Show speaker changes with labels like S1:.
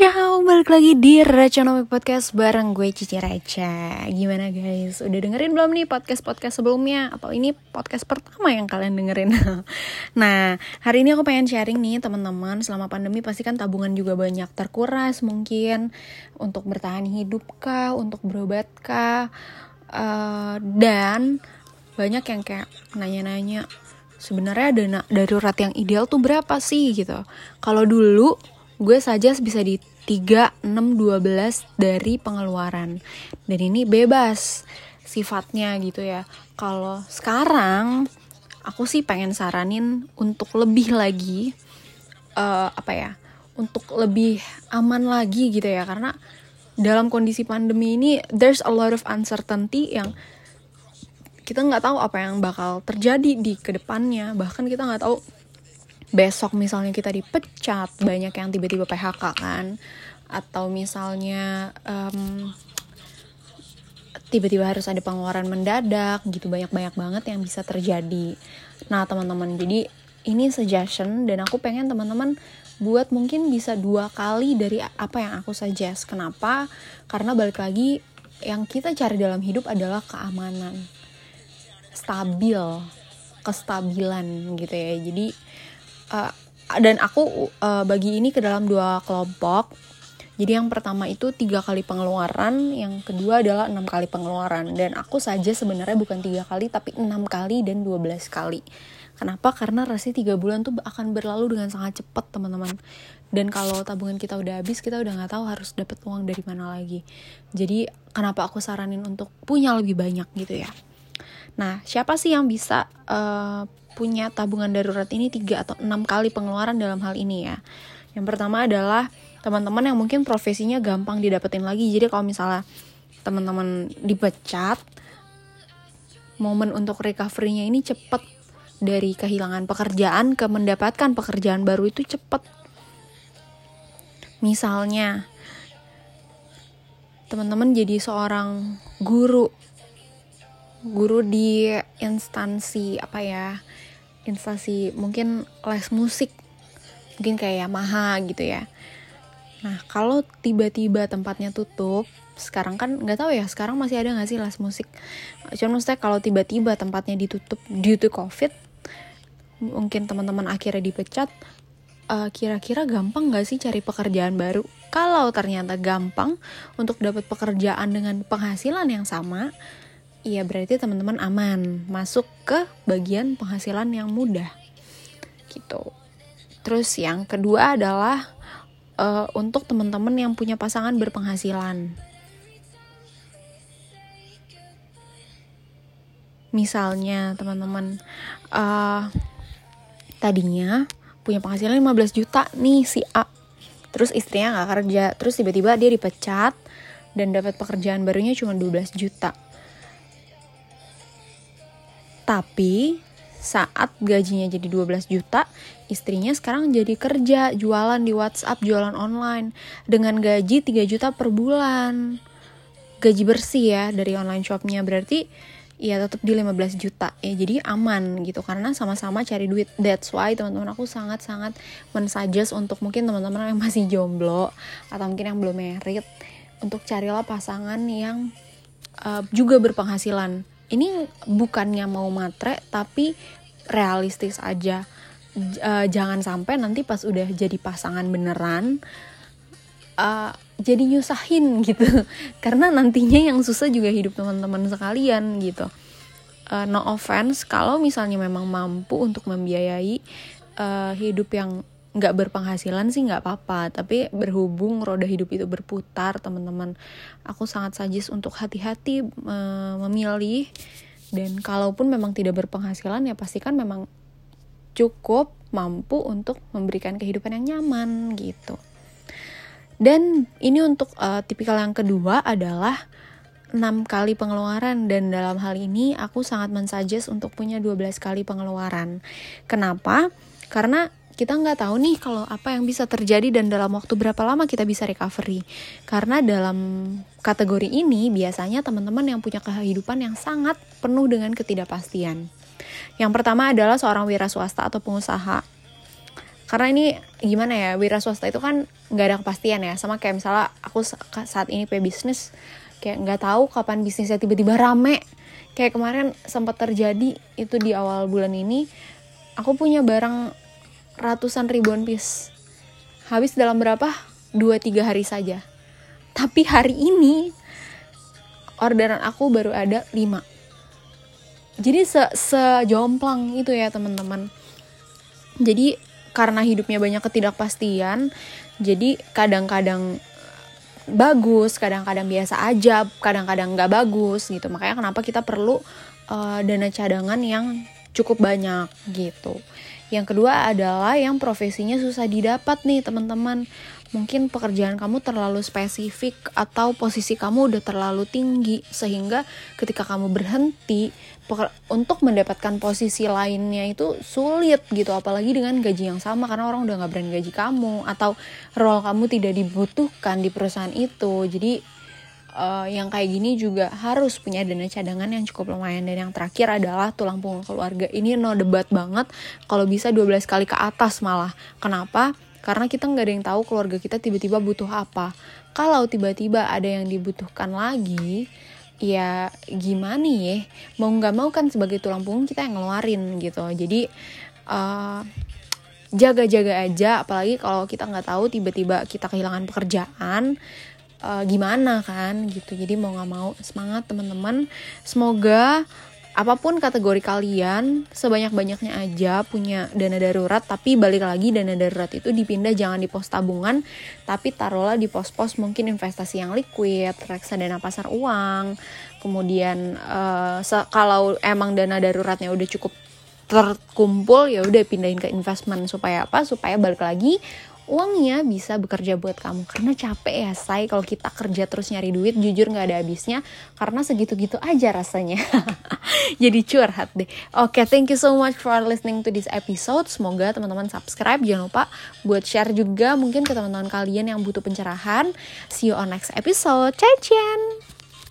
S1: Ciao, balik lagi di Raconomi Podcast bareng gue Cici Raca Gimana guys, udah dengerin belum nih podcast-podcast sebelumnya? Atau ini podcast pertama yang kalian dengerin? nah, hari ini aku pengen sharing nih teman-teman. Selama pandemi pasti kan tabungan juga banyak terkuras mungkin. Untuk bertahan hidup kah, untuk berobat kah? Uh, Dan banyak yang kayak nanya-nanya sebenarnya dana darurat yang ideal tuh berapa sih? gitu. Kalau dulu gue saja bisa di 3, 6, 12 dari pengeluaran. Dan ini bebas sifatnya gitu ya. Kalau sekarang aku sih pengen saranin untuk lebih lagi uh, apa ya? Untuk lebih aman lagi gitu ya karena dalam kondisi pandemi ini there's a lot of uncertainty yang kita nggak tahu apa yang bakal terjadi di ke depannya bahkan kita nggak tahu besok misalnya kita dipecat banyak yang tiba-tiba PHK kan? Atau misalnya um, tiba-tiba harus ada pengeluaran mendadak gitu. Banyak-banyak banget yang bisa terjadi. Nah teman-teman jadi ini suggestion dan aku pengen teman-teman buat mungkin bisa dua kali dari apa yang aku suggest. Kenapa? Karena balik lagi yang kita cari dalam hidup adalah keamanan. Stabil. Kestabilan gitu ya. Jadi uh, dan aku uh, bagi ini ke dalam dua kelompok jadi yang pertama itu tiga kali pengeluaran, yang kedua adalah enam kali pengeluaran. Dan aku saja sebenarnya bukan tiga kali, tapi enam kali dan dua belas kali. Kenapa? Karena rasi tiga bulan tuh akan berlalu dengan sangat cepat teman-teman. Dan kalau tabungan kita udah habis, kita udah nggak tahu harus dapat uang dari mana lagi. Jadi kenapa aku saranin untuk punya lebih banyak gitu ya? Nah, siapa sih yang bisa uh, punya tabungan darurat ini tiga atau enam kali pengeluaran dalam hal ini ya. Yang pertama adalah teman-teman yang mungkin profesinya gampang didapetin lagi. Jadi kalau misalnya teman-teman dipecat, momen untuk recovery-nya ini cepet dari kehilangan pekerjaan ke mendapatkan pekerjaan baru itu cepet. Misalnya, teman-teman jadi seorang guru, guru di instansi apa ya, instansi mungkin les musik mungkin kayak Yamaha gitu ya. Nah kalau tiba-tiba tempatnya tutup sekarang kan nggak tahu ya sekarang masih ada nggak sih les musik? Cuman maksudnya kalau tiba-tiba tempatnya ditutup due to covid mungkin teman-teman akhirnya dipecat uh, kira-kira gampang nggak sih cari pekerjaan baru? Kalau ternyata gampang untuk dapat pekerjaan dengan penghasilan yang sama Iya berarti teman-teman aman masuk ke bagian penghasilan yang mudah gitu. Terus yang kedua adalah uh, untuk teman-teman yang punya pasangan berpenghasilan. Misalnya teman-teman uh, tadinya punya penghasilan 15 juta nih si A. Terus istrinya nggak kerja, terus tiba-tiba dia dipecat dan dapat pekerjaan barunya cuma 12 juta tapi saat gajinya jadi 12 juta, istrinya sekarang jadi kerja, jualan di WhatsApp, jualan online. Dengan gaji 3 juta per bulan. Gaji bersih ya dari online shopnya. Berarti ya tetap di 15 juta. Ya jadi aman gitu. Karena sama-sama cari duit. That's why teman-teman aku sangat-sangat mensuggest untuk mungkin teman-teman yang masih jomblo atau mungkin yang belum married untuk carilah pasangan yang uh, juga berpenghasilan ini bukannya mau matre tapi realistis aja. Uh, jangan sampai nanti pas udah jadi pasangan beneran uh, jadi nyusahin gitu. Karena nantinya yang susah juga hidup teman-teman sekalian gitu. Uh, no offense kalau misalnya memang mampu untuk membiayai uh, hidup yang nggak berpenghasilan sih nggak apa-apa tapi berhubung roda hidup itu berputar teman-teman aku sangat sajis untuk hati-hati uh, memilih dan kalaupun memang tidak berpenghasilan ya pastikan memang cukup mampu untuk memberikan kehidupan yang nyaman gitu dan ini untuk uh, tipikal yang kedua adalah 6 kali pengeluaran dan dalam hal ini aku sangat mensuggest untuk punya 12 kali pengeluaran. Kenapa? Karena kita nggak tahu nih kalau apa yang bisa terjadi dan dalam waktu berapa lama kita bisa recovery. Karena dalam kategori ini biasanya teman-teman yang punya kehidupan yang sangat penuh dengan ketidakpastian. Yang pertama adalah seorang wira swasta atau pengusaha. karena ini gimana ya wira swasta itu kan nggak ada kepastian ya sama kayak misalnya aku saat ini punya bisnis kayak nggak tahu kapan bisnisnya tiba-tiba rame kayak kemarin sempat terjadi itu di awal bulan ini aku punya barang ratusan ribuan piece habis dalam berapa? Dua tiga hari saja. Tapi hari ini orderan aku baru ada 5 jadi se sejomplang itu ya teman-teman. Jadi karena hidupnya banyak ketidakpastian jadi kadang-kadang bagus kadang-kadang biasa aja kadang-kadang nggak bagus gitu. Makanya kenapa kita perlu uh, dana cadangan yang cukup banyak gitu yang kedua adalah yang profesinya susah didapat nih teman-teman. Mungkin pekerjaan kamu terlalu spesifik atau posisi kamu udah terlalu tinggi sehingga ketika kamu berhenti untuk mendapatkan posisi lainnya itu sulit gitu apalagi dengan gaji yang sama karena orang udah nggak berani gaji kamu atau role kamu tidak dibutuhkan di perusahaan itu. Jadi uh, yang kayak gini juga harus punya dana cadangan yang cukup lumayan. Dan yang terakhir adalah tulang punggung keluarga. Ini no debat banget. Kalau bisa 12 kali ke atas malah. Kenapa? Karena kita nggak ada yang tahu keluarga kita tiba-tiba butuh apa. Kalau tiba-tiba ada yang dibutuhkan lagi ya gimana ya? Mau nggak mau kan sebagai tulang punggung kita yang ngeluarin gitu. Jadi uh, jaga-jaga aja. Apalagi kalau kita nggak tahu tiba-tiba kita kehilangan pekerjaan uh, gimana kan gitu. Jadi mau nggak mau semangat teman-teman. Semoga apa pun kategori kalian sebanyak-banyaknya aja punya dana darurat tapi balik lagi dana darurat itu dipindah jangan di pos tabungan tapi taruhlah di pos-pos mungkin investasi yang liquid reksadana pasar uang kemudian uh, kalau emang dana daruratnya udah cukup terkumpul ya udah pindahin ke investment supaya apa? Supaya balik lagi uangnya bisa bekerja buat kamu. Karena capek ya say kalau kita kerja terus nyari duit jujur nggak ada habisnya karena segitu-gitu aja rasanya. Jadi curhat deh. Oke okay, thank you so much for listening to this episode. Semoga teman-teman subscribe. Jangan lupa buat share juga mungkin ke teman-teman kalian yang butuh pencerahan. See you on next episode. Ciao ciao